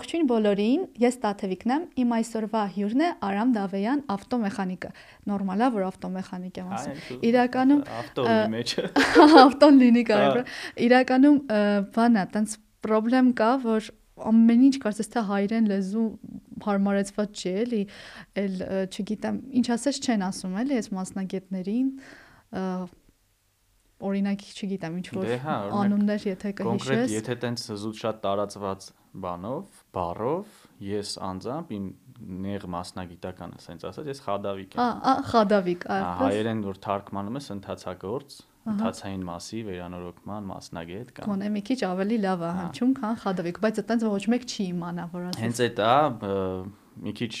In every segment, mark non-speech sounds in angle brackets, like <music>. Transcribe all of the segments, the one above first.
Ողջույն բոլորին, ես Տաթևիկն եմ։ Իմ այսօրվա հյուրն է Արամ Դավեյան, ավտոմեխանիկը։ Նորմալ է, որ ավտոմեխանիկ եմ ասում։ Իրականում ավտոյի մեջ <laughs> ավտոն լինի կարևոր։ Իրականում բանա, տենց խնդրեմ կա, որ ամեն ինչ կարծես թե հայերեն լեզու հարմարեցված չի էլի, էլ չգիտեմ, ինչ ասես չեն ասում էլի այս մասնագետներին օրինակ չգիտեմ ինչ որ դե հա, անուններ եթե կհիշես կոնկրետ եթե տենց զուտ շատ տարածված բանով բառով ես անձամբ իմ նեղ մասնագիտականը ասենց ասած ես խադավիկ եմ հա խադավիկ այո հայերեն որ թարգմանում ես ընթացագործ ընթացային մասի վերանորոգման մասնագետ կամ Գոնե մի քիչ ավելի լավ է հնչում, քան խադավիկ, բայց այտենց ոչ մեկ չի իմանա, որ ասես։ Հենց այդ է, մի քիչ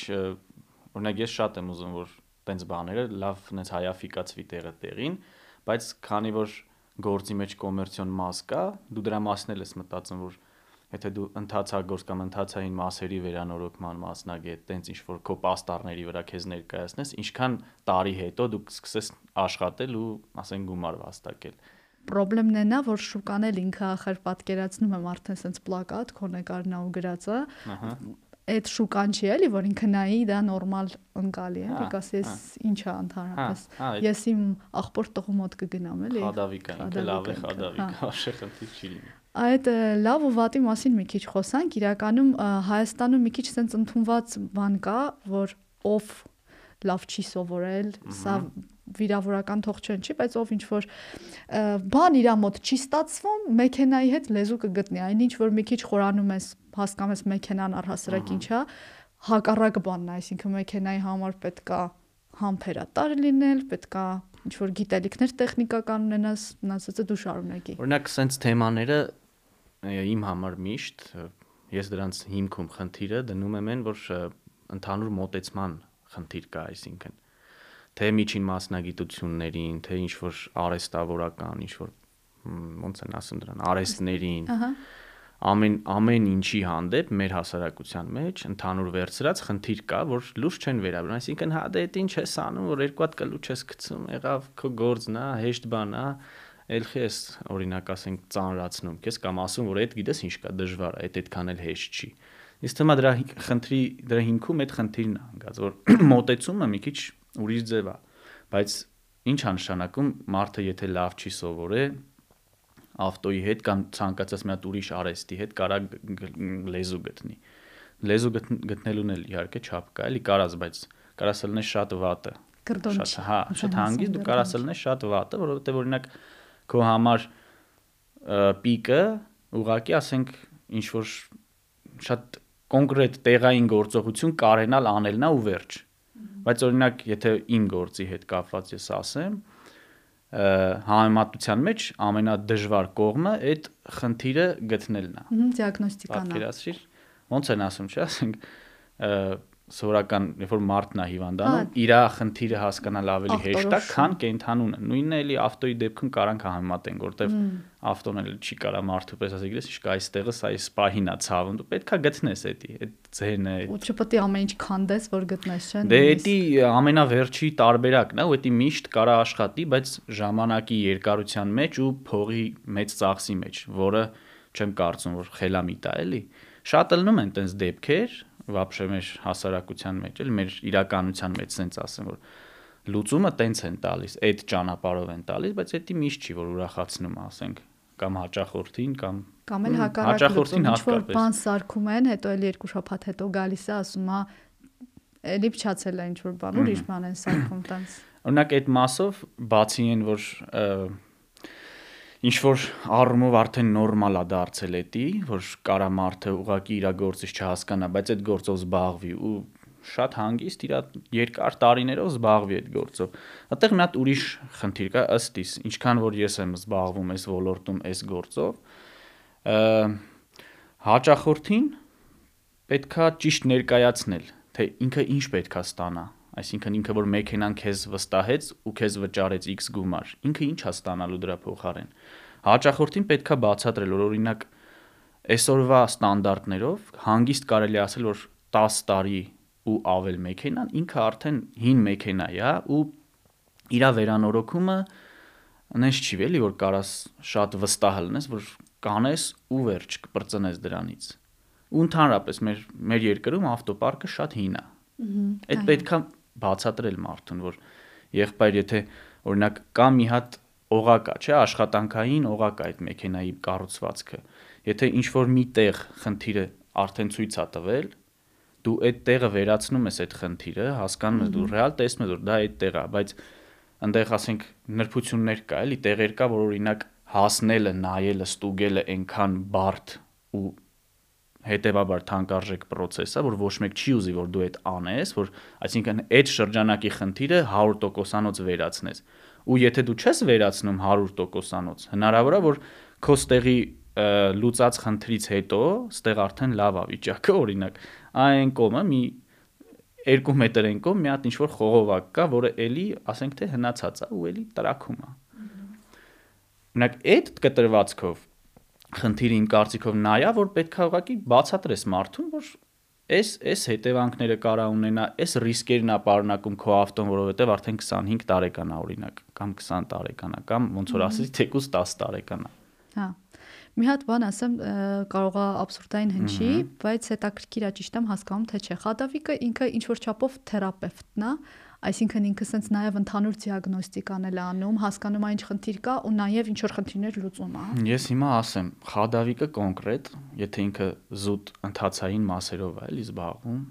օրինակ ես շատ եմ ուզում որ տենց բաները լավ նենց հայաֆիկացվի տեղը տեղին, բայց քանի որ գործի մեջ կոմերցիոն մաս կա, դու դրա մասն էլ ես մտածում, որ եթե դու ընթացագործ կամ ընթացային մասերի վերանորոգման մասնագետ, տենց ինչ որ քո պաստառների վրա քեզ ներկայացնես, ինչքան տարի հետո դու կսկսես աշխատել ու ասեն գումար վաստակել Պրոբլեմն է նա, որ շուկան էլ ինքը ախր պատկերացնում եմ արդեն sense պլակատ քո նկարն ու գրածը։ Ահա այդ շուկան չի էլի, որ ինքը նայի դա նորմալ ընկալի է, եկաս ես ինչա ընդհանրապես։ Ես իմ աղբոր տղու մոտ կգնամ էլի։ Խադավիկա, ինքը լավ է խադավիկա, աշխախնդիր չի լինի։ Այդ լավ ու վատի մասին մի քիչ խոսանք, իրականում Հայաստանում մի քիչ sense ընդունված բան կա, որ ով լավ չի սովորել, սա վիրավորական թող չեն չի, բայց ով ինչ որ բան իր մոտ չի ստացվում, մեքենայի հետ լեզու կգտնի։ Այնինչ որ մի քիչ խորանում ես, հասկանում ես մեքենան առհասարակ ինչա, հակառակ բանն է, այսինքն մեքենայի համար պետքա համբերատար լինել, պետքա ինչ որ գիտելիքներ տեխնիկական ունենաս, մնացածը դու շարունակի։ Օրինակ, սենց թեմաները իմ համար միշտ ես դրանց հիմքում խնդիրը դնում եմ այն, որ ընդհանուր մոտեցման խնդիր կա, այսինքն թե միջին մասնագիտություններին, թե ինչ որ արեստավորական, ինչ որ ոնց են ասում դրան, արեստներին։ Ահա ամեն ամեն ինչի հանդեպ մեր հասարակության մեջ ընդհանուր վերցրած խնդիր կա, որ լուրջ չեն վերաբերում։ Այսինքն հա դե դա ինչ ես անում, որ երկու հատ կլուչ ես գցում, եղավ քո գործն է, հեշտ բան է, ելքի ես օրինակ ասենք ծանրացնում քեզ կամ ասում որ այդ գիտես ինչ կա դժվար է, այդ այդքան էլ հեշտ չի։ Իսկ թեմա դրա խնդրի դրա հիմքում այդ խնդիրն է հանգած, որ <clears throat> մոտեցումը մի քիչ ուրիշ ձև է, բայց ինչ է նշանակում մարդը եթե լավ չի սովորել ավտոյի հետ կամ ցանկացած մի հատ ուրիշ արեստի հետ կարա լեզու գտնի։ Լեզու գտնելուն էլ իհարկե չափ կա, էլի կարած, բայց կարաս լնես շատ վատը։ Շատ, հա, շատ հանգիստ դու կարաս լնես շատ վատը, որովհետեւ օրինակ քո համար պիկը ուղակի ասենք ինչ որ շատ կոնկրետ տեղային գործողություն կարենալ անելնա ու վերջ։ Բայց օրինակ, եթե իմ գործի հետ կապված ես ասեմ, համեմատության մեջ ամենադժվար կողմը այդ խնդիրը գտնելն է։ Դիագնոստիկան։ Պատկերացրիր, ոնց են ասում, չէ՞, ասենք սովորական, երբ որ մարդն է հիվանդանում, իր խնդիրը հասկանալ ավելի հեշտ է, քան կենթանունը։ Նույնն է էլի ավտոյի դեպքում կարանք համեմատենք, որտեվ ավտոն էլ չի կարա մարդու պես ասի, գիտես, իշք այստեղը սա այս պահին է ցավում, դու պետքա գտնես էդի, այդ ձենը։ Ու չպետք է ամեն ինչ քանդես, որ գտնես, չէ՞։ Դե էդի ամենավերջի տարբերակն է, ու էդի միշտ կարա աշխատի, բայց ժամանակի երկարության մեջ ու փողի մեծ ծախսի մեջ, որը չեմ կարծում, որ խելամիտ է, էլի։ Շատ ելնում են տենց դեպքեր, վաբշե մեր հասարակության մեջ, էլ մեր իրականության մեջ sense ասեմ, որ լուծումը տենց են տալիս, այդ ճանապարհով են տալիս, բայց դա միշտ չի, որ ուրախացնում ասենք կամ հաճախորդին կամ կամ էլ հակառակորդին հատկապես բան սարքում են, հետո էլ երկու շաբաթ հետո գալիս է ասում է էլի փչացել է ինչ որ բան, ուրիշ բան են սարքում տենց։ Օրինակ այդ մասով բացի են որ ինչ որ առումով արդեն նորմալ է դարձել էտի, որ կարա մարդը ուղակի իր գործից չհասկանա, բայց այդ գործով զբաղվի ու շատ հանգիստ իր երկար տարիներով զբաղվի այդ գործով։ Այդտեղ հատ ուրիշ խնդիր կա ըստ իս, ինչքան որ ես եմ զբաղվում այս ոլորտում այս գործով, հաճախորդին պետքա ճիշտ ներկայացնել, թե ինքը ինչ պետքա ստանա այսինքն ինքը որ մեքենան քեզ վստահեց ու քեզ վճարեց X գումար, ինքը ինչ է ստանալու դրա փոխարեն։ Հաճախորդին պետքա բացատրել, որ օրինակ այսօրվա ստանդարտներով հանգիստ կարելի ասել, որ 10 տարի ու ավել մեքենան ինքը արդեն հին մեքենա է, հա, ու իր վերանորոգումը այնպես չի վելի, որ կարաս շատ վստահ լինես, որ կանես ու վերջ կպրծնես դրանից։ ու ընդհանրապես մեր մեր երկրում ավտոպարկը շատ հին է։ Այդ պետքա բացատրել մարդուն, որ եղբայր, եթե օրինակ կա մի հատ օղակա, չէ, աշխատանքային օղակա այդ մեքենայի կառուցվածքը։ Եթե ինչ որ մի տեղ խնդիրը արդեն ցույց է տվել, դու այդ տեղը վերացնում ես այդ խնդիրը, հասկանում ես, դու ռեալ տեսնում ես, որ դա այդ տեղը է, բայց այնտեղ ասենք նրբություններ կա, էլի տեղեր կա, որ օրինակ հասնելը, նայելը, ստուգելը այնքան բարդ ու հետեւաբար թանկարժեք process է, որ ոչ մեկ չի ուզի, որ դու այդ անես, որ այսինքն այդ շրջանակի խնդիրը 100%-անոց վերացնես։ Ու եթե դու չես վերացնում 100%-անոց, հնարավոր է, որ քո ստեղի լուծած խնդրից հետո ստեղ արդեն լավ է վիճակը, օրինակ, այն կողմը մի 2 մետր են կողմ մի հատ ինչ որ խողովակ կա, որը էլի, ասենք թե հնացած է ու էլի տրակում է։ Օրինակ այդ կտրվածքով խնդիրը իմ կարծիքով նա է, որ պետքա ուղղակի բացատրես մարդուն, որ այս այս հետևանքները կարա ունենա, այս ռիսկերն է պարունակում քո ավտոն, որովհետև արդեն 25 տարեկան է օրինակ, կամ 20 տարեկան է, կամ ոնց որ ասեցի, թեկուզ 10 տարեկան է։ Հա։ Մի հատ բան ասեմ, կարող է абսուրդային հնչի, բայց հետաքրքիր է ճիշտ եմ հասկանում, թե չէ։ Խադավիկը ինքը ինչ որ չափով թերապևտն է, Այսինքն ինքը սենց նաև ընդհանուր դիագնոստիկան էլ անում, հասկանում այն ինչ խնդիր կա ու նաև ինչ որ խնդիրներ լուծում է։ Ես հիմա ասեմ, խադավիկը կոնկրետ, եթե ինքը զուտ ընթացային մասերով է էլի զբաղվում,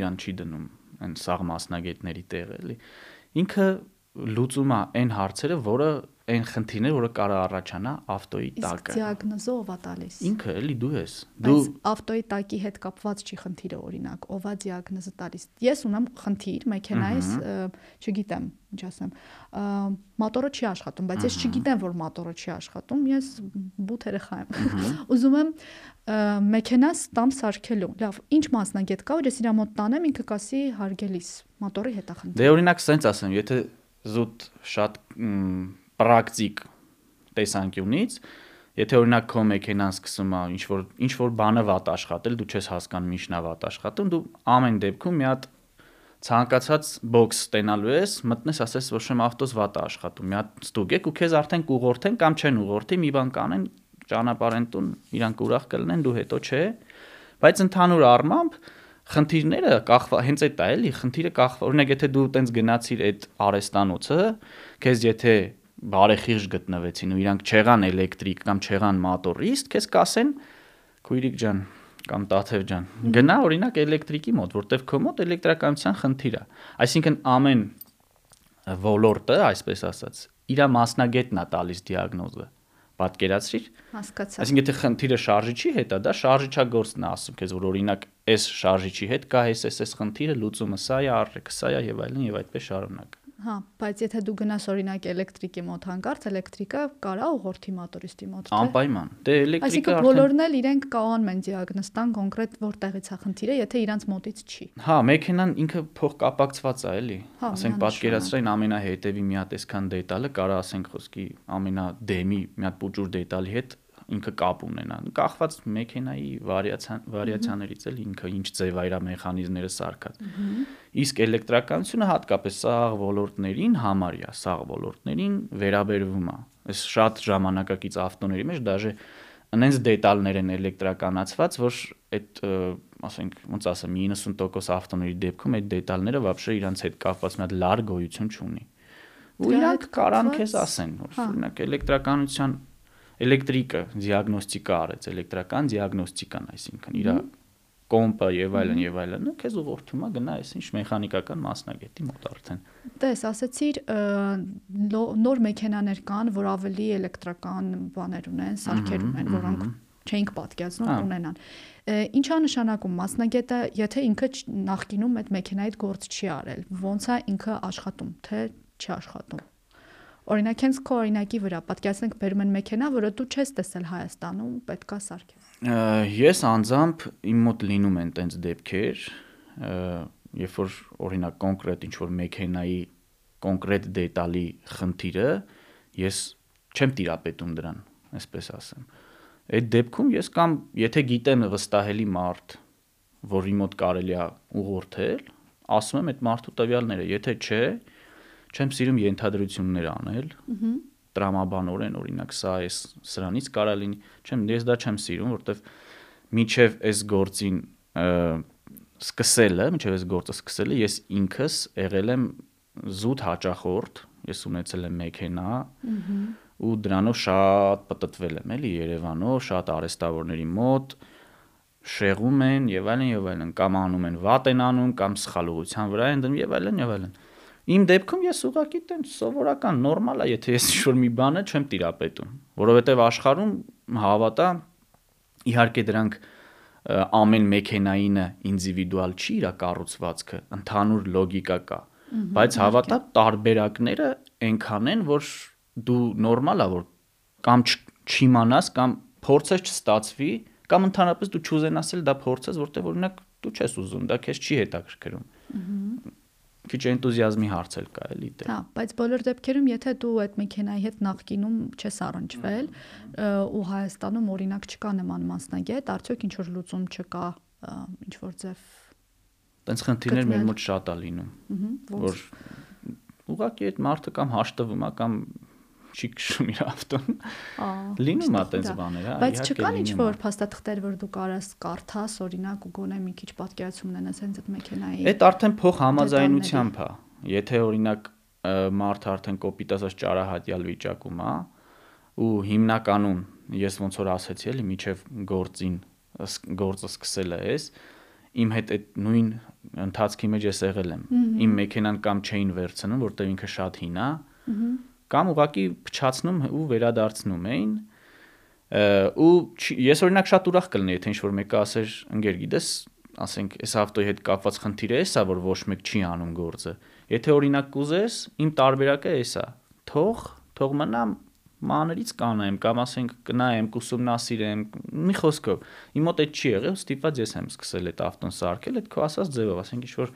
իրան չի դնում այն սաղ մասնագետների տեղ էլի։ Ինքը լուծում է այն հարցերը, որը այն խնդիրները, որը կարա առաջանա ավտոյի տակը։ Իսկ դիագնոզը ով է տալիս։ Ինքը էլի դու ես։ Դու ավտոյի տակի հետ կապված չի խնդիրը օրինակ, ով է դիագնոզը տալիս։ Ես ունեմ խնդիր մեքենայից, չգիտեմ, ինչ ասեմ, մոտորը չի աշխատում, բայց ես չգիտեմ, որ մոտորը չի աշխատում, ես բութ երեխա եմ։ <laughs> Ուզում եմ մեքենաս տամ սարքելու։ Լավ, ինչ մասնագետ կա, որ ես իր մոտ տանեմ, ինքը կասի հարգելիս, մոտորի հետ է խնդիր։ Դե օրինակ սենց ասեմ, եթե զուտ շատ պրակտիկ տեսանկյունից, եթե օրինակ քո մեքենան սկսում է ինչ որ ինչ որ բանը վատ աշխատել, դու չես հասկանում ինչն է վատ աշխատում, դու ամեն դեպքում մի հատ ցանկացած բոքս ստենալու ես, մտնես ասես որ շեմ ավտոս վատ է աշխատում, մի հատ ստուգեք ու քեզ արդեն կուղորթեն կամ չեն ուղորթի, մի բան կանեն, ճանապարհեն տուն, իրանք ուրախ կլինեն, դու հետո չէ։ Բայց ընդհանուր առմամբ խնդիրները կախվա հենց այդ է էլի, խնդիրը կախվա։ Օրինակ եթե դու տենց գնացիր այդ արեստանոցը, քեզ եթե բարեխիղճ գտնվեցին ու իրանք չեղան էլեկտրիկ կամ չեղան մոտորիստ, քեզ կասեն քույրիկ ջան կամ տաթև ջան, գնա օրինակ էլեկտրիկի մոտ, որտեվ քո մոտ էլեկտրականության խնդիր է։ Այսինքն ամեն ոլորտը, այսպես ասած, իր մասնագետն է տալիս դիագնոզը պատկերացրիր։ Հասկացա։ Այսինքն եթե խնդիրը շարժիչի հետ է, դա շարժիչագործն է ասում քեզ, որ օրինակ այս շարժիչի հետ կա այս այս այս խնդիրը, լուծումը սա է, առրեկը սա է եւ այլն եւ այդպես շարունակ։ Հա, բայց եթե դու գնաս օրինակ էլեկտրիկի մոտ հանկարծ, էլեկտրիկը կարա ուղղորդի մոտորիստի մոտ, թե։ Անպայման։ Դե էլեկտրիկը Այսինքն բոլորն էլ իրենք կարող են դիագնոստան կոնկրետ որտեղից է խնդիրը, եթե իրանց մոտից չի։ Հա, մեքենան ինքը փող կապակցված է, էլի։ հա, Ասենք պատկերացրին ամենահետևի մի հատ այսքան դետալը կարա ասենք խոսքի ամենադեմի մի հատ պուճուր դետալի հետ ինքը կապ ունենա։ Կախված մեքենայի վարիացիան վարիացիաներից էլ ինքը ինչ ձև այրա մեխանիզմները սարքած։ Իսկ էլեկտրականությունը հատկապես սաղ ոլորտներին համարյա, սաղ ոլորտներին վերաբերվում է։ Այս շատ ժամանակակից ավտոների մեջ դաժե անենց դետալներ են էլեկտրականացված, որ այդ ասենք ոնց ասեմ 90% ավտոների դեպքում այդ դետալները вообще իրանց հետ կապված մի հատ լար գոյություն չունի։ Ու իրանք կարան քեզ ասեն, որ հա։ օրինակ էլեկտրականության էլեկտրիկը դիագնոստիկա արեց, էլեկտրական դիագնոստիկան, այսինքն իր կոմպը եւ այլն եւ այլն, քեզ ուղղորդում է գնա այսինչ մեխանիկական մասնագետի մոտ արդեն։ Տես, ասացիր նոր մեքենաներ կան, որ ավելի էլեկտրական բաներ ունեն, սարքեր ունեն, որոնք չէինք պատկերացնում ունենան։ Ինչա նշանակում մասնագետը, եթե ինքը նախկինում այդ մեքենայից գործ չի արել, ո՞նց է ինքը աշխատում, թե չի աշխատում։ Օրինակ հենց քո օրինակի վրա պատկերացնենք բերում են մեքենա, որը դու չես տեսել Հայաստանում, պետքա սարքես։ Ես անձամբ իմ մոտ լինում են տենց դեպքեր, երբ որ օրինակ կոնկրետ ինչ որ մեքենայի կոնկրետ դետալի խնդիրը ես չեմ տիրապետում դրան, այսպես ասեմ։ Այդ դեպքում ես կամ եթե գիտեմ վստահելի մարդ, որի մոտ կարելի է ուղղորդել, ասում եմ այդ մարդու տվյալները, եթե չէ, չեմ սիրում ենթադրություններ անել։ Ահա տրամաբանորեն օրինակ սա էս սրանից կարա լինի չեմ ես դա չեմ սիրում որովհետև միջև այս գործին սկսելը, միջև այս գործը սկսելը ես ինքս եղել եմ զուտ հաճախորդ, ես ունեցել եմ մեքենա ու դրանով շատ պատտվել եմ էլի Երևանով, շատ արեստավորների մոտ շեղում են եւ այլն եւ այլն կամ անում են վատ են անում կամ սխալ ուղղության վրա են դնում եւ այլն եւ այլն իմ դեպքում ես ուղղակի տենց սովորական նորմալ է եթե ես ինչ-որ մի բանը չեմ տիրապետում որովհետեւ աշխարհում հավատա իհարկե դրանք ամեն մեքենայինը ինդիվիդուալ չի իր կառուցվածքը, ընդհանուր լոգիկա կա, բայց հավատա տարբերակները այնքան են, որ դու նորմալ է որ կամ չիմանաս կամ փորձես չստացվի, կամ ընդհանրապես դու չուզենաս էլ դա փորձես, որտեղ օրինակ դու չես ուզում, դա քեզ չի հետաքրքրում քիչ էնտուզիազմի հարց էլ կա էլի դե։ Հա, բայց բոլոր դեպքերում, եթե դու այդ մեքենայի հետ նախկինում չես առնչվել ու Հայաստանում օրինակ չկա նման մասնագետ, արդյոք ինչ որ լուծում չկա, ինչ որ ձև Տենց խնդիրներ մեր մոտ շատ է լինում։ Որ ուղղակի այդ մարդը կամ հաշտվում է կամ չի քշում իր ավտոն։ Լինում է այդպես բաներ, հա։ Բայց չկան ինչ որ փաստաթղթեր, որ դու կարաս կարդաս, օրինակ ու գոնե մի քիչ պատկերացում ունենաս հենց այդ մեքենայի։ Այդ արդեն փող համաձայնությամբ է։ Եթե օրինակ մարդը արդեն կոպիտ ասած ճարահատյալ վիճակում է, ու հիմնականում ես ոնց որ ասեցի էլի, միջև գործին գործը սկսելը էս, իմ հետ այդ նույն ընթացքի մեջ ես եղել եմ։ Իմ մեքենան կամ չէին վերցնում, որտեղ ինքը շատ հին է, կամ ուղակի փչացնում ու վերադարձնում էին ու ես օրինակ շատ ուրախ կլինեի եթե ինչ-որ մեկը ասեր ընկեր գիտես ասենք այս ավտոյի հետ կապված խնդիրը էսա որ ոչ մեկ չի անում գործը եթե օրինակ կուզես իմ տարբերակը էսա թող թող մնա մանրից կանեմ կամ ասենք կնայեմ կուսումնասիրեմ մի խոսքով իմ մոտ այդ չի եղել ստիպված ես եմ սկսել այդ ավտոն սարքել այդ քո ասած ձևով ասենք ինչ որ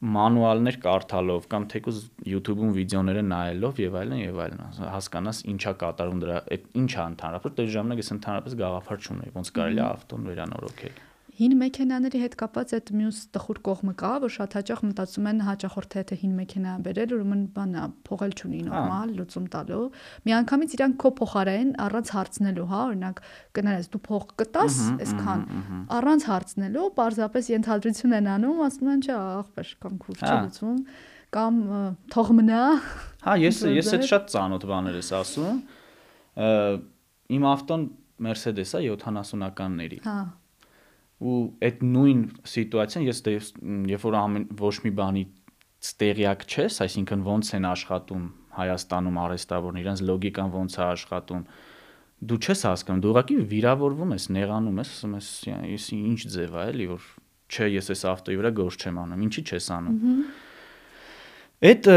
մանուալներ կարդալով կամ թեկուզ YouTube-ում վիդեոները նայելով եւ այլն եւ այլն հասկանաս ինչա կատարում դրա ինչա ընդհանրապես դե ժամանակ ես ընդհանրապես գաղափար չունեի ոնց կարելի է ավտոն վերանորոգել հին մեքենաների հետ կապված այդ մյուս տխուր կողմը կա, որ շատ հաճախ մտածում են հաճախորդը եթե հին մեքենա բերել, ուրեմն բանա փողել չունի նորմալ, լուծում տալու։ Միանգամից իրանք քո փոխարեն առանց հարցնելու, հա, օրինակ կներես դու փող կտաս, այսքան առանց հարցնելու, պարզապես ենթադրություն են անում, ասում են, չէ, ախպեր կամ քուր չի լուծում կամ թող մնա։ Հա, ես ես այդ շատ ծանոթ բաներ ես ասում։ Իմ ավտոն Mercedes է 70-ականների։ Հա ու այդ նույն սիտուացիան ես դե երբ որ ամեն ոչ մի բանի ստեղյակ չես, այսինքն ոնց են աշխատում Հայաստանում արեստավորն իրենց լոգիկան ոնց է աշխատում դու չես հասկանում դու ուղղակի վիրավորվում ես նեղանում ես ասում ես ես ինչ ձև է էլի որ չէ ես այս ավտոյի վրա գործ չեմ անում ինչի չես անում այդ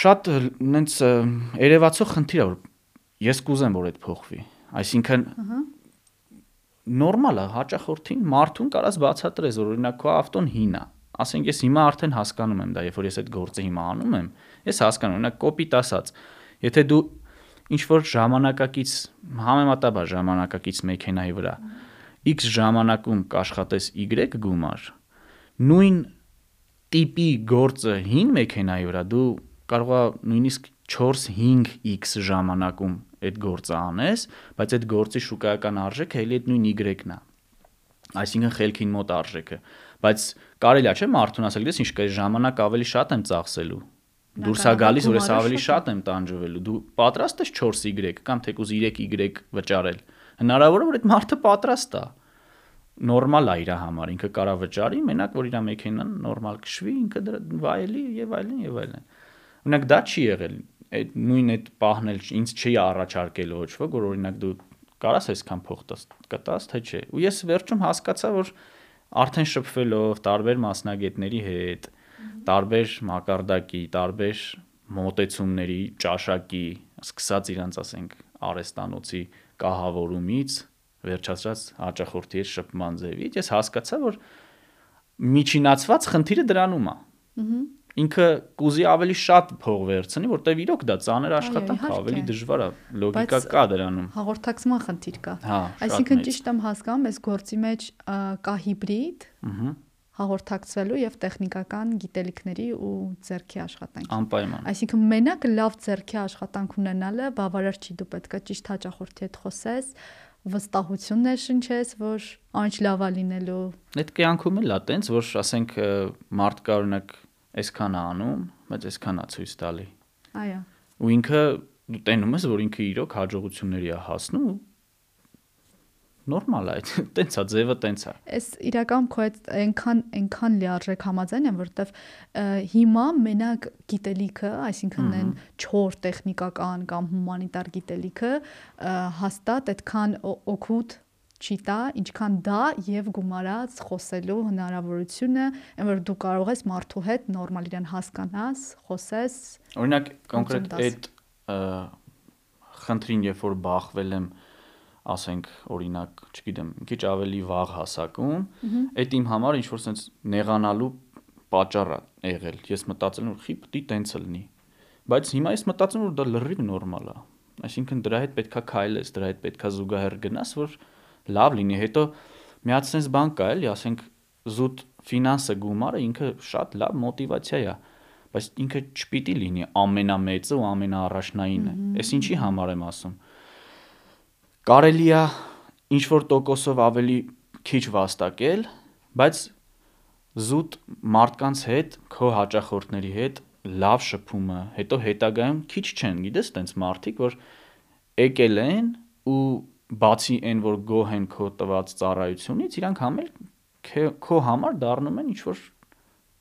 շատ նենց երևացող խնդիր է որ ես կուզեմ որ այդ փոխվի այսինքն նորմալ է հաճախորդին մարդուն կարաս բացատրես որ օրինակ քո ավտոն հին է ասենք ես հիմա արդեն հասկանում եմ դա երբ որ ես այդ գործը հիմա անում եմ ես հասկանում օրինակ կոպիտ ասած եթե դու ինչ որ ժամանակակից համեմատաբար ժամանակակից մեքենայի վրա x ժամանակում կաշխատես y գումար նույն տիպի գործը հին մեքենայի վրա դու կարող է նույնիսկ 4-5x ժամանակում այդ գործը անես, բայց այդ գործի շուկայական արժեքը էլի այդ նույն Y-ն է։ Այսինքն խելքին մոտ արժեքը, բայց կարելի է չէ մարդուն ասել, դες ինչ կա ժամանակ ավելի շատ եմ ծախսելու։ Դուրս է գալիս, որ ես ավելի շատ եմ տանջվելու։ Դու պատրաստ ես 4Y կամ թեկուզ 3Y վճարել։ Հնարավոր է որ այդ մարդը պատրաստ է նորմալ է իր համար, ինքը կարա վճարի, մենակ որ իր մեքենան նորմալ քշվի, ինքը վայելի եւ այլն եւ այլն։ Օրինակ դա չի եղել այդ նույն այդ պահն էլ ինձ չի առաջարկել ոչ ոք, որ օրինակ դու կարաս այսքան փող տաս, կտաս թե չէ։ Ու ես վերջում հասկացա, որ արդեն շփվելով տարբեր մասնագետների հետ, տարբեր մակարդակի, տարբեր մոտեցումների, ճաշակի, սկսած իրանց ասենք արեստանոցի կահավորումից վերջացած հաճախորդի հետ շփման ձևից ես հասկացա, որ միջինացված խնդիրը դրանում է։ Ահա ինքը կուզի ավելի շատ փող վերցնի, որտեվ իրոք դա ծանր աշխատանք է, ավելի դժվար է, լոգիկա կա դրանում։ Հաղորդակցման խնդիր կա։ հա, Այսինքն ճիշտ եմ հասկանում, այս գործի մեջ կա հիբրիդ, ըհը հաղորդակցվելու եւ տեխնիկական գիտելիքների ու ձեռքի աշխատանքի։ Անպայման։ Այսինքն մենակ լավ ձեռքի աշխատանք ունենալը բավարար չի, դու պետք է ճիշտ հաճախորդի հետ խոսես, վստահություններ շնչես, որ անջ լավա լինելու։ Այդ կյանքում էլ է տենց, որ ասենք մարդ կա օրինակ այսքան է անում, բայց այսքան է ցույց տալի։ Այո։ Ու ինքը դու տենում ես, որ ինքը իրոք հաջողությունների է հասնում նորմալ է, <laughs> տենց է, ձևը տենց է։ Էս իրական քո այդ այնքան այնքան լիարժեք համաձայն եմ, որովհետև հիմա մենակ գիտելիքը, այսինքն այն 4 տեխնիկական կամ հումանիտար գիտելիքը հաստատ այդքան օգուտ չի տա, ինչքան դա եւ գումարած խոսելու հնարավորությունը, այն որ դու կարող ես մարդու հետ նորմալ իրեն հասկանաս, խոսես։ Օրինակ կոնկրետ այդ խնդրին, երբ որ բախվել եմ, ասենք օրինակ, չգիտեմ, քիչ ավելի վաղ հասակում, այդ իմ համար ինչ որ sense նեղանալու պատճառ է եղել։ Ես մտածել եմ, որ խի պիտի տենց լինի։ Բայց հիմա ես մտածում եմ, որ դա լրիվ նորմալ է։ Այսինքն դրա հետ պետքա քայլես, դրա հետ պետքա զուգահեռ գնաս, որ լավ լինի։ Հետո մի հատ sense բան կա էլի, ասենք զուտ ֆինանսը գումարը ինքը շատ լավ մոտիվացիա է բայց ինքը չպիտի լինի ամենամեծը ու ամենաառաջնայինը։ Էս ինչի համար եմ ասում կարելի է ինչ որ տոկոսով ավելի քիչ վաստակել, բայց զուտ մարդկանց հետ, քո հաճախորդների հետ լավ շփումը, հետո հետագայում քիչ չեն, գիտես, տենց մարդիկ, որ եկել են ու բացի այն որ գոհ են քո տված ծառայությունից, իրանք համել քո համար դառնում են ինչ որ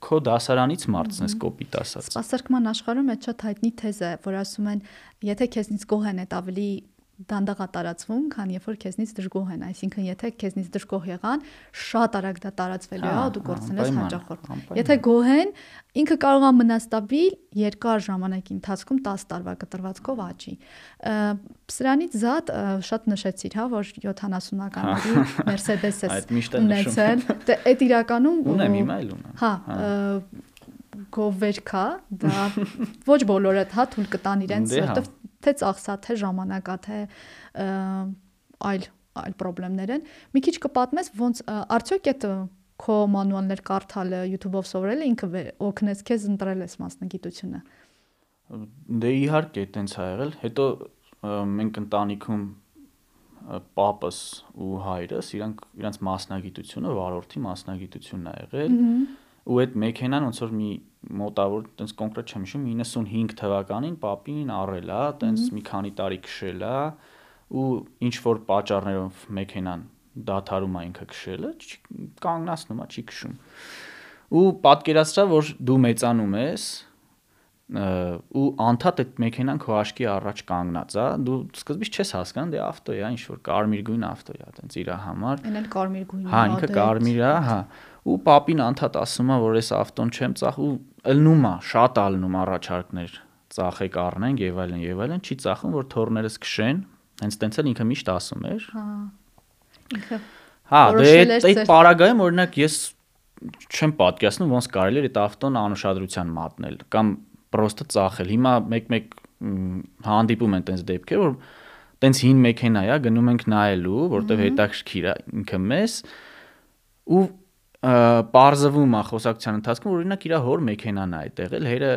քո դասարանից մարդն ես կոպիտ ասած։ Սպասարկման աշխարհում այդ շատ հայտնի թեզ է, որ ասում են, եթե քեզնից գոհ են, այդ ավելի դանդաղ է տարածվում, քան երբ որ քեզնից դժգոհ են, այսինքն եթե քեզնից դժգոհ եղան, շատ արագ դա տարածվելու է ու դու կորցնես հաջախորդ։ Եթե գոհ են, ինքը կարող է մնա ստաբիլ երկար ժամանակի ընթացքում 10 տարվա կտրվածքով աճի։ Սրանից զատ շատ նշեցիր, հա, որ 70-ականների Mercedes ես ունեցել։ Դե այդ իրականում <laughs> ունեմ հիմա էլ ունեմ։ Հա, գովերքա, դա <laughs> ոչ բոլորը հա թույլ կտան իրենց, դե հա։ որովհետև թե ծախսա, թե ժամանակա, թե այլ այլ խնդիրներ են։ Մի քիչ կպատմես ոնց արդյոք այդ քո մանուալներ կարդալը YouTube-ով սովորելը ինքը օգնեց քեզ ընտրել ես մասնագիտությունը։ Դե իհարկե, տենց ա եղել։ Հետո մենք ընտանիքում պապս ու հայրս իրանք իրանք մասնագիտությունը վարորդի մասնագիտությունն ա եղել ու այդ մեքենան ոնց որ մի մոտավոր տենց կոնկրետ չեմ հիշում 95 թվականին papiին առել է, տենց մի քանի տարի քշել է ու ինչ որ պատճառներով մեքենան դադարում է ինքը քշելը, կանգնացնում է, չի քշում։ Ու պատկերացրա, որ դու մեծանում ես ու անդադ այդ մեքենան քո աշկի առաջ կանգնած է, դու սկզբից չես հասկանում, դե ավտո է, ինչ որ կարմիր գույն ավտո է, տենց իր համար։ Էն էլ կարմիր գույն է։ Հա, ինքը կարմիր է, հա ու papi'n անդադ ասում է որ այս ավտոն չեմ ծախ ու ըլնում է շատ ալնում առաջարկներ ծախեք առնենք եւ այլն եւ այլն չի ծախում որ թորներս քշեն հենց տենց էլ ինքը միշտ ասում էր հա ինքը հա դե այդ պարագայում օրինակ ես չեմ պատկերացնում ոնց կարելի է այդ ավտոն անուշադրության մատնել կամ պրոստը ծախել հիմա մեկ-մեկ հանդիպում են տենց դեպքեր որ տենց հին մեքենա է գնում ենք նայելու որտեվ հետաքրքիր է ինքը մեզ ու պարզվում է խոսակցության ընթացքում օրինակ իր հոր մեքենան է այդտեղ էլ հերը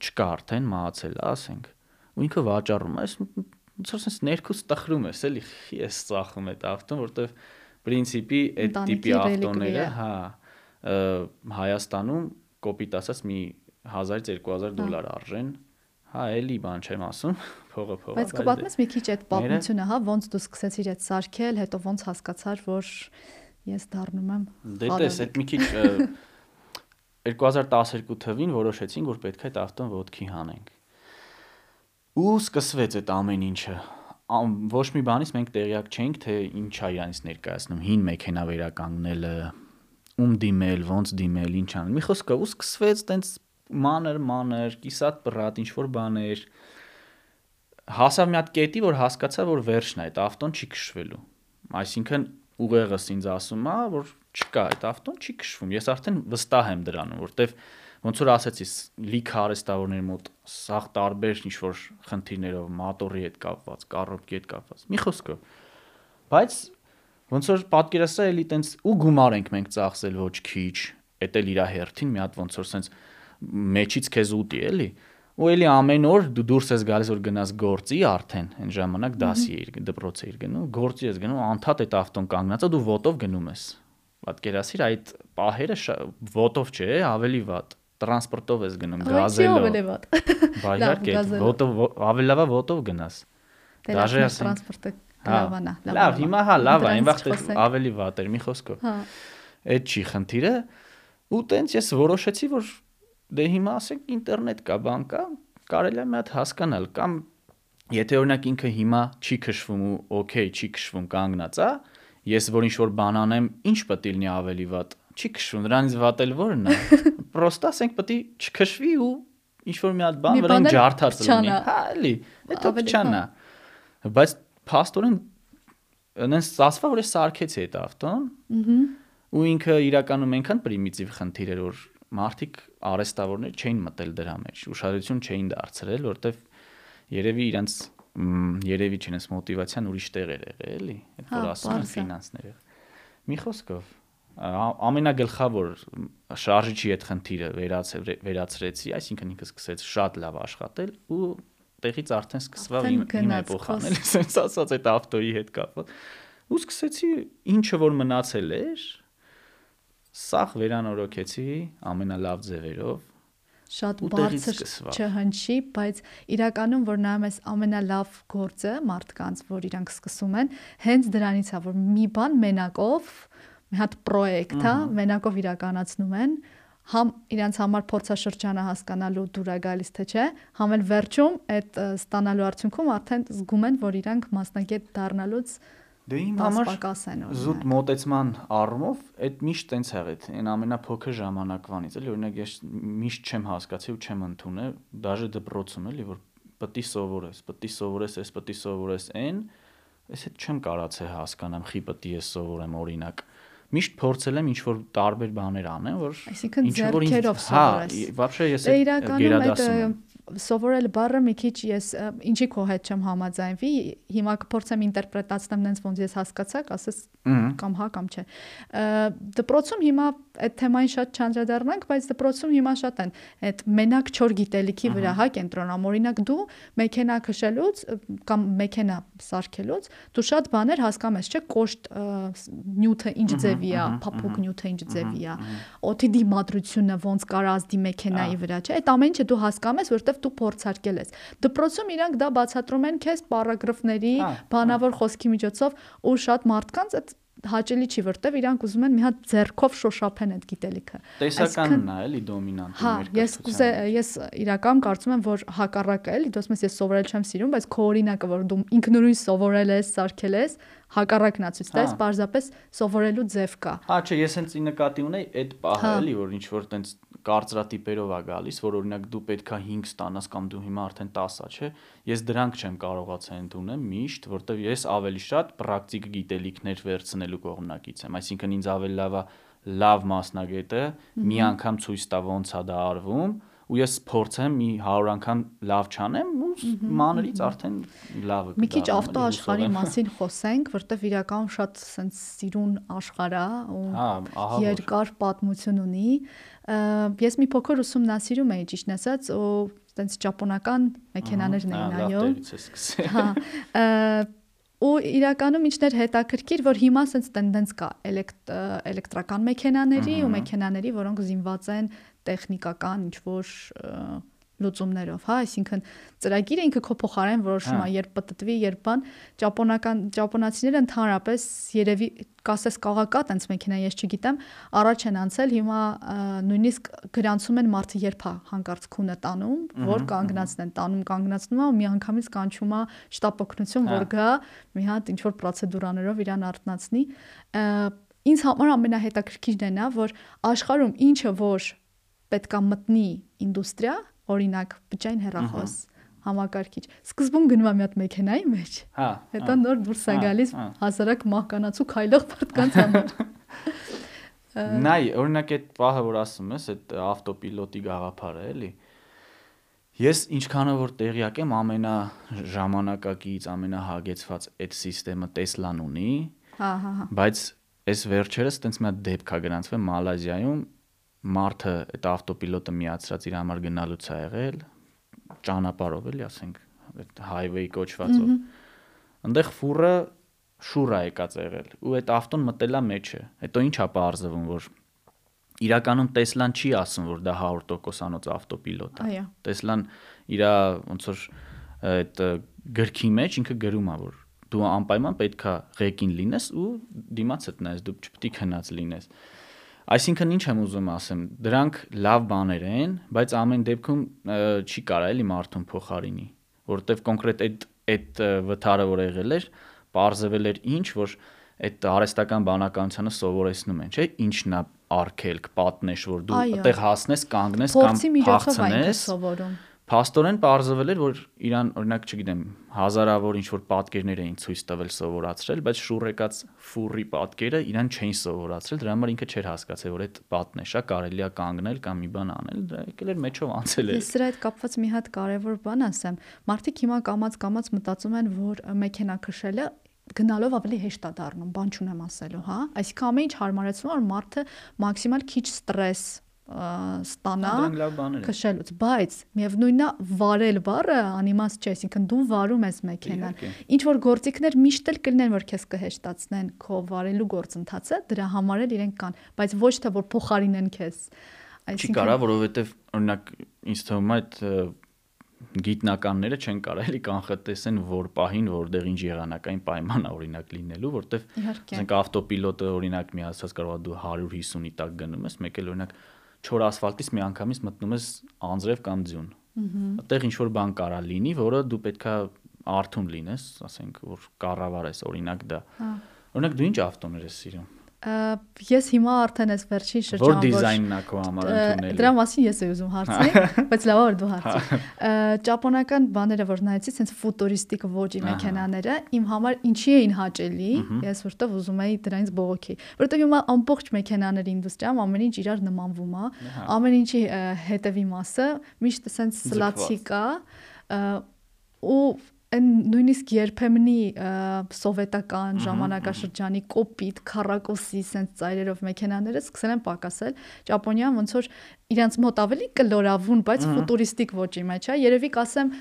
չկա արդեն մահացել ասենք ու ինքը վաճառում է ոնց որ sense ներքուս տխրում ես էլի ես ծախում այդ ավտոն որտեվ պրինցիպի այդ տիպի ավտոները հա Հայաստանում կոպիտ ասած մի 1000-2000 դոլար արժեն հա էլի բան չեմ ասում <laughs> փողը փողը բայց կպատմես մի քիչ այդ պատմությունը հա ոնց դու սկսեցիր այդ սարքել հետո ոնց հասկացար որ ես դառնում եմ Դե տես, այդ մի քիչ 2012 թվին որոշեցինք, որ պետք է այդ ավտոն ոդքի հանենք։ Ու սկսվեց այդ ամեն ինչը։ Ոչ մի բանից մենք տեղյակ չենք, թե ինչ է իրանից ներկայացնում հին մեքենա վերականգնելը, ում դիմել, ոնց դիմել, ինչ անել։ Մի խոսքով ու սկսվեց տենց մանր մանր, կիսատ բռատ, ինչ որ բաներ։ Հասավ մի հատ կետի, որ հասկացա, որ վերջն է, այդ ավտոն չի քշվելու։ Այսինքն ուղեղս ինձ ասում է, որ չկա այդ ավտոն չի քշվում։ Ես արդեն վստահ եմ դրանում, որտեվ ոնց որ ասեցի, լիք արեստավորների մոտ սաղ տարբեր ինչ որ խնդիրներով մոտորի հետ կապված, կառոպկի հետ կապված։ Մի խոսքով։ Բայց ոնց որ պատկերացրա էլի տենց ու գումար ենք մենք ծախսել ոչ քիչ, էդ էլ իր հերթին մի հատ ոնց որ սենց մեջից քեզ ուտի էլի։ ու էլի ամեն օր դու դուրս ես գալիս որ գնաս գործի արդեն այն ժամանակ դասի էիր դպրոց էիր գնում գործի ես գնում անդադ այդ ավտոն կանգնած է դու ոտով գնում ես պատկերացիր այդ պահերը ոտով չէ ավելի վատ տրանսպորտով ես գնում գազելով ավելի վատ բայ իհարկե ոտով ավելի լավա ոտով գնաս դաժե ասեմ տրանսպորտը լավանա լավ հիմա հա լավ է այն վաղտ ավելի վատ էր մի խոսքով հա այդ չի խնդիրը ու տենց ես որոշեցի որ դե հիմա ասենք ինտերնետ կա, բան կա, կարելի է մի հատ հասկանալ կամ եթե օրինակ ինքը հիմա չի քշվում ու օքեյ, չի քշվում կանգնած, ա, ես որ ինչ որ բան անեմ, ինչ պետք է լինի ավելի վատ։ Չի քշվում, դրանից վատ էլ որն է։ <laughs> Պրոստա ասենք պետք է չքշվի ու ինչ որ մի հատ բան վրան ջարդած լինի։ Հա, էլի, դա փչանա։ Բայց փաստորեն այնս ասવા որ ես սարքեցի այդ ավտոն։ Ահա ու ինքը իրականում այնքան պրիմիտիվ խնդիր էր որ մարդիկ արեստավորներ չէին մտել դրա մեջ, ուշադրություն չէին դարձրել, որտեվ երևի իրանց երևի չնես մոտիվացիան ուրիշ տեղ էր եղել, էլի, այդ որ ասում են ֆինանսները։ Մի խոսքով ամենագլխավոր շարժիչի այդ խնդիրը վերացրեցի, այսինքն ինքը սկսեց շատ լավ աշխատել ու տեղից արդեն սկսվավ իմ իմ էլի, <laughs> sense ասած այդ ավտոյի հետ կապված։ Ու սկսեցի ինչը որ մնացել էր, սախ վերանորոգեցի ամենալավ ձևերով շատ բարձր չհնչի, բայց իրականում որ նայում ես ամենալավ գործը մարդկանց, որ իրանք սկսում են, հենց դրանից է, որ մի բան մենակով, մի հատ պրոյեկտ, հա, մենակով իրականացնում են, համ իրանց համար փորձաշրջանը հասկանալու դուր է գալիս թե չէ, համ էլ վերջում այդ ստանալու արդյունքում արդեն զգում են, որ իրանք մասնակետ դառնալուց Դե իմ համար զուտ մոտեցման առումով այդ միշտ տենց հեղիթ, այն ամենափոքր ժամանակվանից, էլի օրինակ ես միշտ չեմ հասկացել ու չեմ ընդունել, դաժե դպրոցում էլի որ պետք է սովորես, պետք է սովորես, ես պետք է սովորես այն, ես հետ չեմ կարացել հասկանամ, խի պետք է ես սովորեմ օրինակ միշտ փորձել եմ ինչ որ տարբեր բաներ անեմ, որ այսինքն ձեռքերով հա, սովորես։ Հա, բավարար ես դե գերադասում եմ սովորել բառը մի քիչ ես ինչի քո հետ չեմ համաձայնվի հիմա կփորձեմ ինտերպրետացնեմ նենց ոնց ես հասկացակ ասես կամ հա կամ չէ դպրոցում հիմա այդ թեմային շատ չանդրադառնանք բայց դպրոցում հիմա շատ են այդ մենակ 4 գիտելիքի վրա հա կենտրոնամ օրինակ դու մեքենա քշելուց կամ մեքենա սարքելուց դու շատ բաներ հասկանում ես չէ կոշտ նյութը ինչ ձևի է փափուկ նյութը ինչ ձևի է օդի դիմադրությունը ոնց կարա ազդի մեքենայի վրա չէ այդ ամեն ինչը դու հասկանում ես որովհետև դու փորձարկել ես։ Դպրոցում իրանք դա բացատրում են քեզ պարագրաֆների, բանավոր խոսքի միջոցով ու շատ մարդկանց այդ հաճելի չի, որտեվ իրանք ուզում են մի հատ ձեռքով շոշափեն այդ գիտելիքը։ Տեսականն է, էլի դոմինանտը հա, ես կուզե ես իրական կարծում եմ, որ հակառակը էլի, դու ասում ես ես սովորել չեմ սիրում, բայց քո օրինակը, որ դու ինքնուրույն սովորել ես, սարքել ես, հակառակն է ցույց տալիս, պարզապես սովորելու ձև կա։ Հա, չէ, ես հենց ի նկատի ունեի այդ պահը, հա։ էլի, որ ինչ որ տենց կարծրատիպերով է գալիս, որ օրինակ դու պետքա 5 ստանաս կամ դու հիմա արդեն 10-ա, չէ։ Ես դրանք չեմ կարողացել ընդունել միշտ, որտեվ ես ավելի շատ պրակտիկ գիտելիքներ վերցնելու կողմնակից եմ, այսինքն ինձ ավելի լավ է լավ մասնագետը մի անգամ ցույց տա ոնց է դա արվում ու ես փորձեմ մի 100 անգամ լավ չանեմ ու մանրից արդեն լավը կդառնա։ Մի քիչ ավտոաշխարհի մասին խոսենք, որտեվ իրականում շատ սենց սիրուն աշխարհ է ու հա, երկար պատմություն ունի ես մի փոքր ուսումնասիրում էի ճիշտ ասած ու տենց ճապոնական մեքենաներն էին այո հա ու իրականում ինչներ հետաքրքիր որ հիմա sense տենդենց կա էլեկտրական մեքենաների ու մեքենաների որոնք զինված են տեխնիկական ինչ որ լուծումներով, հա, այսինքն ծրագիրը ինքը քո փոխարեն որոշում է, հա։ երբ պատտվի, երբ բան, ճապոնական ճապոնացիները ընդհանրապես երևի կասես կաղակա տենց մեքենա ես չգիտեմ, առաջ են անցել, հիմա նույնիսկ գրանցում են մարդը երբ է հանկարծ քունը տանում, որ կանգնացնեն, տանում կանգնացնում է ու մի անգամից կանչում է շտապ օգնություն, որ հա։ գա մի հատ ինչ որ պրոցեդուրաներով իրան արտնացնի ինձ համար ամենահետաքրքիրն է նա, որ աշխարհում ինչը որ պետքա մտնի ինդուստրիա, օրինակ բջջային հեռախոս համակարգիչ։ Սկզբում գնում է մի հատ մեքենայի մեջ։ Հա։ Հետո նոր դուրս է գալիս հազարակ մահկանացու քայլող մարդկանց համար։ <laughs> Նայ, օրինակ այդ պահը, որ ասում ես, այդ ավտոպիլոտի գաղափարը, էլի։ Ես ինչքանով որ տեղյակ եմ, ամենա ժամանակակից, ամենահագեցված այդ համակարգը Տեսլան ունի։ Հա, հա, հա։ Բայց այս վերջերս տենց մի հատ դեպք է գրանցվել Մալազիայում, մարդը այդ ավտոպիլոտը միացրած իր համար գնալուց է եղել ճանապարհով էլի, ասենք, այդ highway կոչվածով։ Այնտեղ ֆուրը շուրա եկած եղել ու այդ ավտոն մտել է մեջը։ Հետո ի՞նչ է բարձվում, որ իրականում Տեսլան չի ասում, որ դա 100%-անոց ավտոպիլոտ է։ Այո։ Տեսլան իր ոնց որ այդ գրքի մեջ ինքը գրում է, որ դու անպայման պետքա ղեկին լինես ու դիմացդ նայես, դու չպետք է քնած լինես։ Այսինքն ինչ եմ ուզում ասեմ, դրանք լավ բաներ են, բայց ամեն դեպքում չի կարա էլի մարդուն փոխարինի, որովհետև կոնկրետ այդ այդ վթարը որ եղել էր, parzվել էր ինչ, որ այդ արհեստական բանականությանը սովորեցնում են, չէ՞, ինչն է արկելք, պատնեշ, որ դու այդտեղ հասնես, կանգնես կամ Փորձի միջոցով այն սովորում։ Փաստորեն parzվել էր, որ իրան օրինակ, չգիտեմ, հազարավոր ինչ որ պատկերներ էին ցույց տվել սովորացրել, բայց շուռեկած ֆուրի պատկերը իրան չէին սովորացրել, դրա համար ինքը չէր հասկացել, որ այդ պատնեշա կարելի է կանգնել կամ մի բան անել, դա եկել էր մեջով անցել էր։ Ես սրա հետ կապված մի հատ կարևոր բան ասեմ։ Մարդիկ հիմա կամած-կամած մտածում են, որ մեքենա քշելը գնալով ավելի հեշտ է դառնում, բան չունեմ ասելու, հա։ Այսինքն ամեն ինչ հարմարեցնում որ մարդը մաքսիմալ քիչ ստրես ստանա քշելուց, բայց միևնույնն է վարել բառը անիմաստ չէ, այսինքն դու վարում ես մեքենան։ Ինչ որ գործիքներ միշտ էլ կլինեն, որ քեզ կհեշտացնեն քո վարելու գործընթացը, դրա համար էլ իրենք կան, բայց ոչ թե որ փոխարինեն քեզ։ Չի կարա, որովհետև օրինակ ինձ թվում է այդ գիտնականները չեն կարա էլի կանխատեսեն որ պահին որտեղ ինչ եղանակային պայման է օրինակ լինելու, որտեվ ասենք ավտոպիլոտը օրինակ մի ասած կարող է դու 150-ի տակ գնում ես, մեկ էլ օրինակ չոր ասֆալտից մի անգամից մտնում ես անձրև կամ ձյուն։ Այդտեղ ինչ որ բան կարա լինի, որը դու պետքա արթուն լինես, ասենք որ կառավարես օրինակ դա։ Հա։ Օրինակ դու ինչ ավտոներ ես սիրում։ Ես հիմա արդեն այս վերջին Որ շրջան դիզայնն է քո համար Ա, ընդունելու։ Դրա մասին ես եմ ուզում հարցնել, բայց լավ որ դու հարցրի։ Ա, Ճապոնական բաները որ նայեցի, sense ֆուտուրիստիկ ոճի մեքենաները իմ համար ինչի էին հաճելի, ես որտեվ ուզում էի դրանից բողոքի։ Որտեվ հիմա ամբողջ մեքենաների ինդուստրիայում ամեն ինչ իրար նմանվում է, ամեն ինչի հետևի մասը միշտ sense սլացի կա ա, ու նույնիսկ երբեմնի սովետական ժամանակաշրջանի կոպիտ քարակոսի sense ծայրերով մեքենաները սկսել են պակասել ճապոնիան ոնց որ իրանց մոտ ավելի կլորավուն բայց ֆուտուրիստիկ ոճի մեջ է երևի կասեմ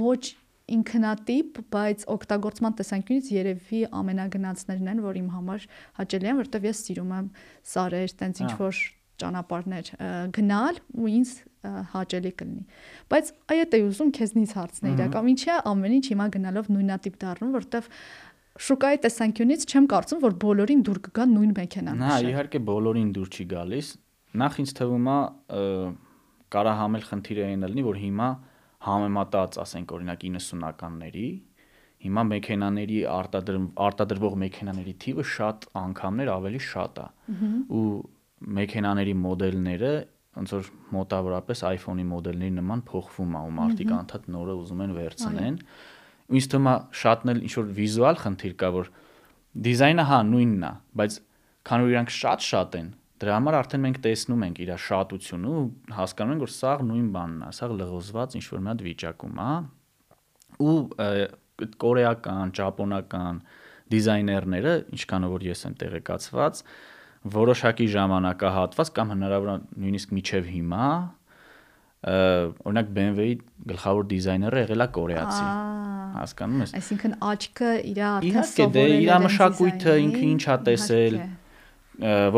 ոչ ինքնատիպ, բայց օգտագործման տեսանկյունից երևի ամենագնացներն են, որ իմ համար հաճելի են, որովհետև ես սիրում եմ սարեր, տենց ինչ որ ճանապարհներ գնալ ու ինձ հաճելի կլինի։ Բայց այդ է ուզում քեզնից հարցնել, իրական ինչի է ամեն ինչ հիմա գնալով նույնատիպ դառնում, որովհետև շուկայի տեսանկյունից չեմ կարծում, որ բոլորին դուր կգա նույն մեքենան։ Նա քշել։ իհարկե բոլորին դուր չի գալիս։ Նախ ինձ թվում է կարա համել խնդիրը այն լինի, որ հիմա համեմատած, ասենք օրինակ 90-ականների, հիմա մեքենաների արտադրում արտադրվող մեքենաների թիվը շատ անգամներ ավելի շատ է։ Ու մեքենաների մոդելները ոնց որ մոտավորապես iPhone-ի մոդելների նման փոխվում է ու մարդիկ անդադ նորը ուզում են վերցնեն։ ինձ թվում է շատն էլ ինչ որ վիզուալ խնդիր կա, որ դիզայնը հա նույնն է, բայց քանի որ իրանք շատ-շատ են, դրա համար արդեն մենք տեսնում ենք իր շատությունը ու հասկանում ենք, որ սա նույն բանն է, սա լղոզված ինչ որ մի հատ վիճակում է ու կորեական, ճապոնական դիզայներները, ինչքանով որ ես եմ տեղեկացված, որոշակի ժամանակահատված կամ հնարավոր է նույնիսկ միջև հիմա օրինակ BMW-ի գլխավոր դիզայները եղել է կորեացի։ Հասկանում ես։ Այսինքն աչքը իր արդեն Իհարկե, դե սովորել իր է մշակույթը, ինքը ինչ ա տեսել,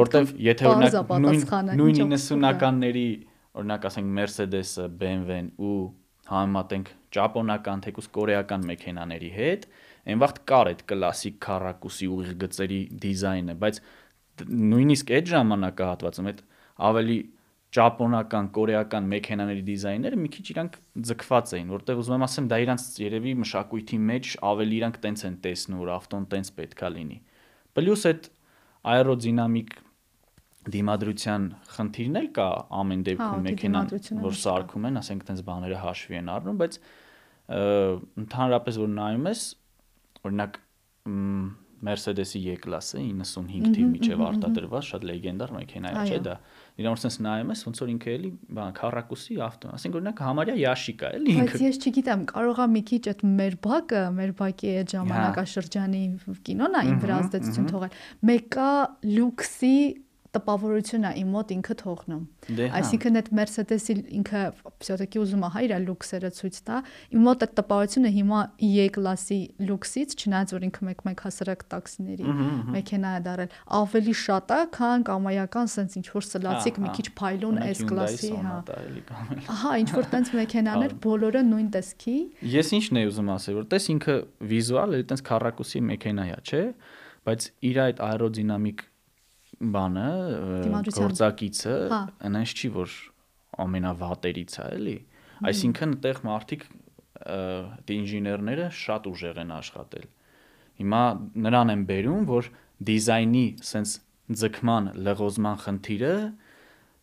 որտեվ եթե օրինակ նույն նույն ինչով 90-ականների օրինակ ասենք Mercedes-ը, BMW-ն ու համեմատենք ճապոնական թեկուս կորեական մեքենաների հետ, այն վաղտ կար այդ կլասիկ քառակուսի ուղիղ գծերի դիզայնը, բայց նույնիսկ այդ ժամանակահատվածում այդ ավելի ճապոնական, կորեական մեքենաների դիզայները մի քիչ իրանք ձգված էին, որտեղ ուզում եմ ասեմ, դա իրանք երևի մշակույթի մեջ ավելի իրանք տենց են տեսնում, որ ավտոն տենց պետքա լինի։ Պլյուս այդ աերոդինամիկ դիմադրության խնդիրն էլ կա ամեն Հա, դեպքում մեքենան, որ սարքում են, ասենք տենց բաները հաշվի են առնում, բայց ընդհանրապես որ նայում ես, օրինակ Mercedes-ի E-կլասը 95 թիվ միջև արտադրված շատ լեգենդար մեքենա է, չէ՞ դա։ Իրան sense նայում ես, ոնց որ ինքը էլի բան քառակուսի ավտո, ասենք օրինակ համարյա յաշիկ է, էլի Բայց ինքը։ ես չգիտեմ, կարողա մի քիչ այդ մեր բակը, մեր բակի այդ ժամանակաշրջանի կինոն է իմ վրա ազդեցություն թողել։ Մեկը լյուքսի տպավորությունը իմ մոտ ինքը թողնում։ Դե հա։ Այսինքն այդ Mercedes-ի ինքը все-таки ուզում է հա իր լուքսերը ցույց տա։ Իմ մոտ այդ տպավորությունը հիմա E կլասի լուքսից, չնայած որ ինքը մեկ-մեկ հասարակ տաքսիների մեքենա է դարել, ավելի շատ է, քան կամայական sense ինչ որ սլացիկ մի քիչ փայլուն S կլասի, հա։ Ահա, ինչ որ տենց <laughs> մեքենաներ բոլորը նույն տեսքի։ Ես ինչն էի ուզում ասել, որ տես ինքը վիզուալ է տենց քառակուսի մեքենա է, չէ՞, բայց իր այդ աերոդինամիկ բանը գործակիցը այնպես չի որ ամենավատերից է, էլի։ Այսինքն այդտեղ մարդիկ դե ինժեներները շատ ուժեղ են աշխատել։ Հիմա նրան են բերում, որ դիզայնի sense ձգման լղոզման խնդիրը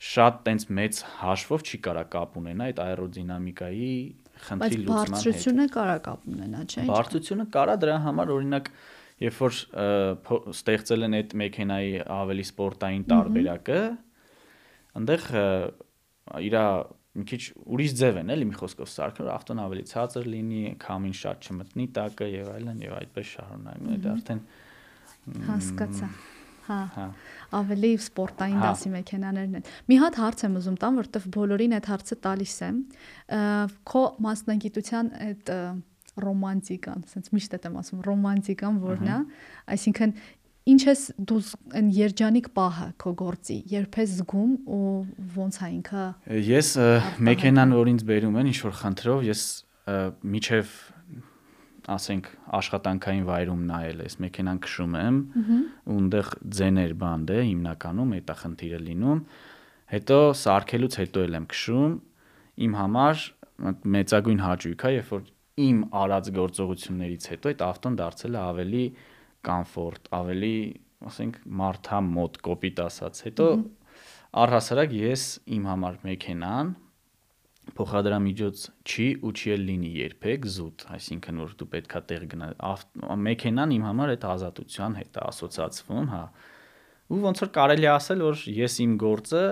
շատ տենց մեծ հաշվով չի կարա կապ ունենա այդ աերոդինամիկայի խնդրի լուծման հետ։ Բայց բարձրությունը կարա կապ ունենա, չէ՞։ Բարձրությունը կարա դրա համար օրինակ երբ որ ստեղծել են այդ մեքենայի ավելի սպորտային տարբերակը, այնտեղ իր մի քիչ ուրիշ ձև են էլի մի խոսքով սարքել, ավտոն ավելի ցածր լինի, քամին շատ չմտնի տակը եւ այլն եւ այդպես շարունակում։ Դա արդեն հասկացա։ Հա։ Հա։ Ավելի սպորտային հա։ դասի մեքենաներն են։ Մի հատ հարց եմ ուզում տամ, որովհետև բոլորին այդ հարցը տալիս եմ։ Քո մասնագիտության այդ ռոմանտիկան, ասենց միշտ եմ ասում, ռոմանտիկան որն է, այսինքն ինչ ես դու այն երջանիկ պահը քո գործի, երբ ես զգում ու ոնց է ինքը Ես մեքենան որ ինձ բերում են ինչ որ խնդրով, ես միջև ասենք աշխատանքային վայրում նայել ես մեքենան քշում եմ ու այնտեղ ձեներ բանդ է հիմնականում այդ է խնդիրը լինում հետո սարքելուց հետո էլ եմ քշում իմ համար մեծագույն հաճույք է երբ որ իմ արած գործողություններից հետո այդ ավտոն դարձել է ավելի կոմֆորտ, ավելի, ասենք, մարդա մոտ կոպիտ ասած։ Հետո առհասարակ ես իմ համար մեքենան փոխադրամիջոց չի ու չի էլ լինի երբեք զուտ, այսինքն որ դու պետքա տեղ գնա։ Մեքենան իմ համար այդ ազատության հետ է ասոցացվում, հա։ Ու ոնց որ կարելի ասել, որ ես իմ գործը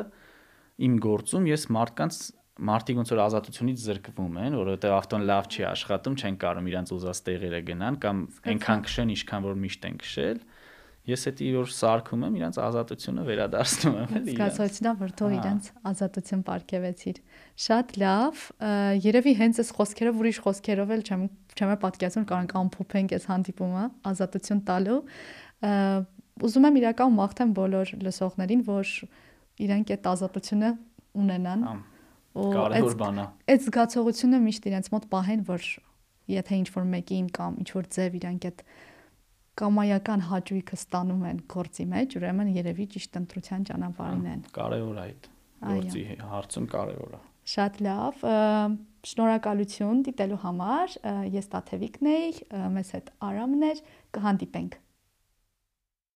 իմ գործում ես մարդկանց մարդիկ ոնց որ ազատությունից զրկվում են, որովհետև ավտոն լավ չի աշխատում, չեն կարող իրանց ուզած տեղերը գնան կամ այնքան քշեն, ինչքան որ միշտ են քշել։ Ես էդի որ սարքում եմ, իրանց ազատությունը վերադարձնում եմ, էլի։ Զգացողությունա, թող իրանց ազատություն ապարգևեցիր։ Շատ լավ։ Երևի հենց այս խոսքերով ուրիշ խոսքերով էլ չեմ չեմ պատկերացնում կարող ենք ամփոփենք այս հանդիպումը ազատություն տալու։ Ուզում եմ իրական մաղթեմ բոլոր լսողներին, որ իրենք այդ ազատությունը ունենան։ Ամ կարևոր բան է։ Այդ զգացողությունը միշտ իրենց մոտ պահեն, որ եթե ինչ որ մեկին կամ ինչ որ ձև իրանք այդ կամայական հաճույքը ստանում են գործի մեջ, ուրեմն երևի ճիշտ ընտրության ճանապարհին են։ Կարևոր է այդ գործի հարցում կարևոր է։ Շատ լավ։ Շնորհակալություն դիտելու համար։ Ես Տաթևիկն էի, մեզ հետ Արամն էր, կհանդիպենք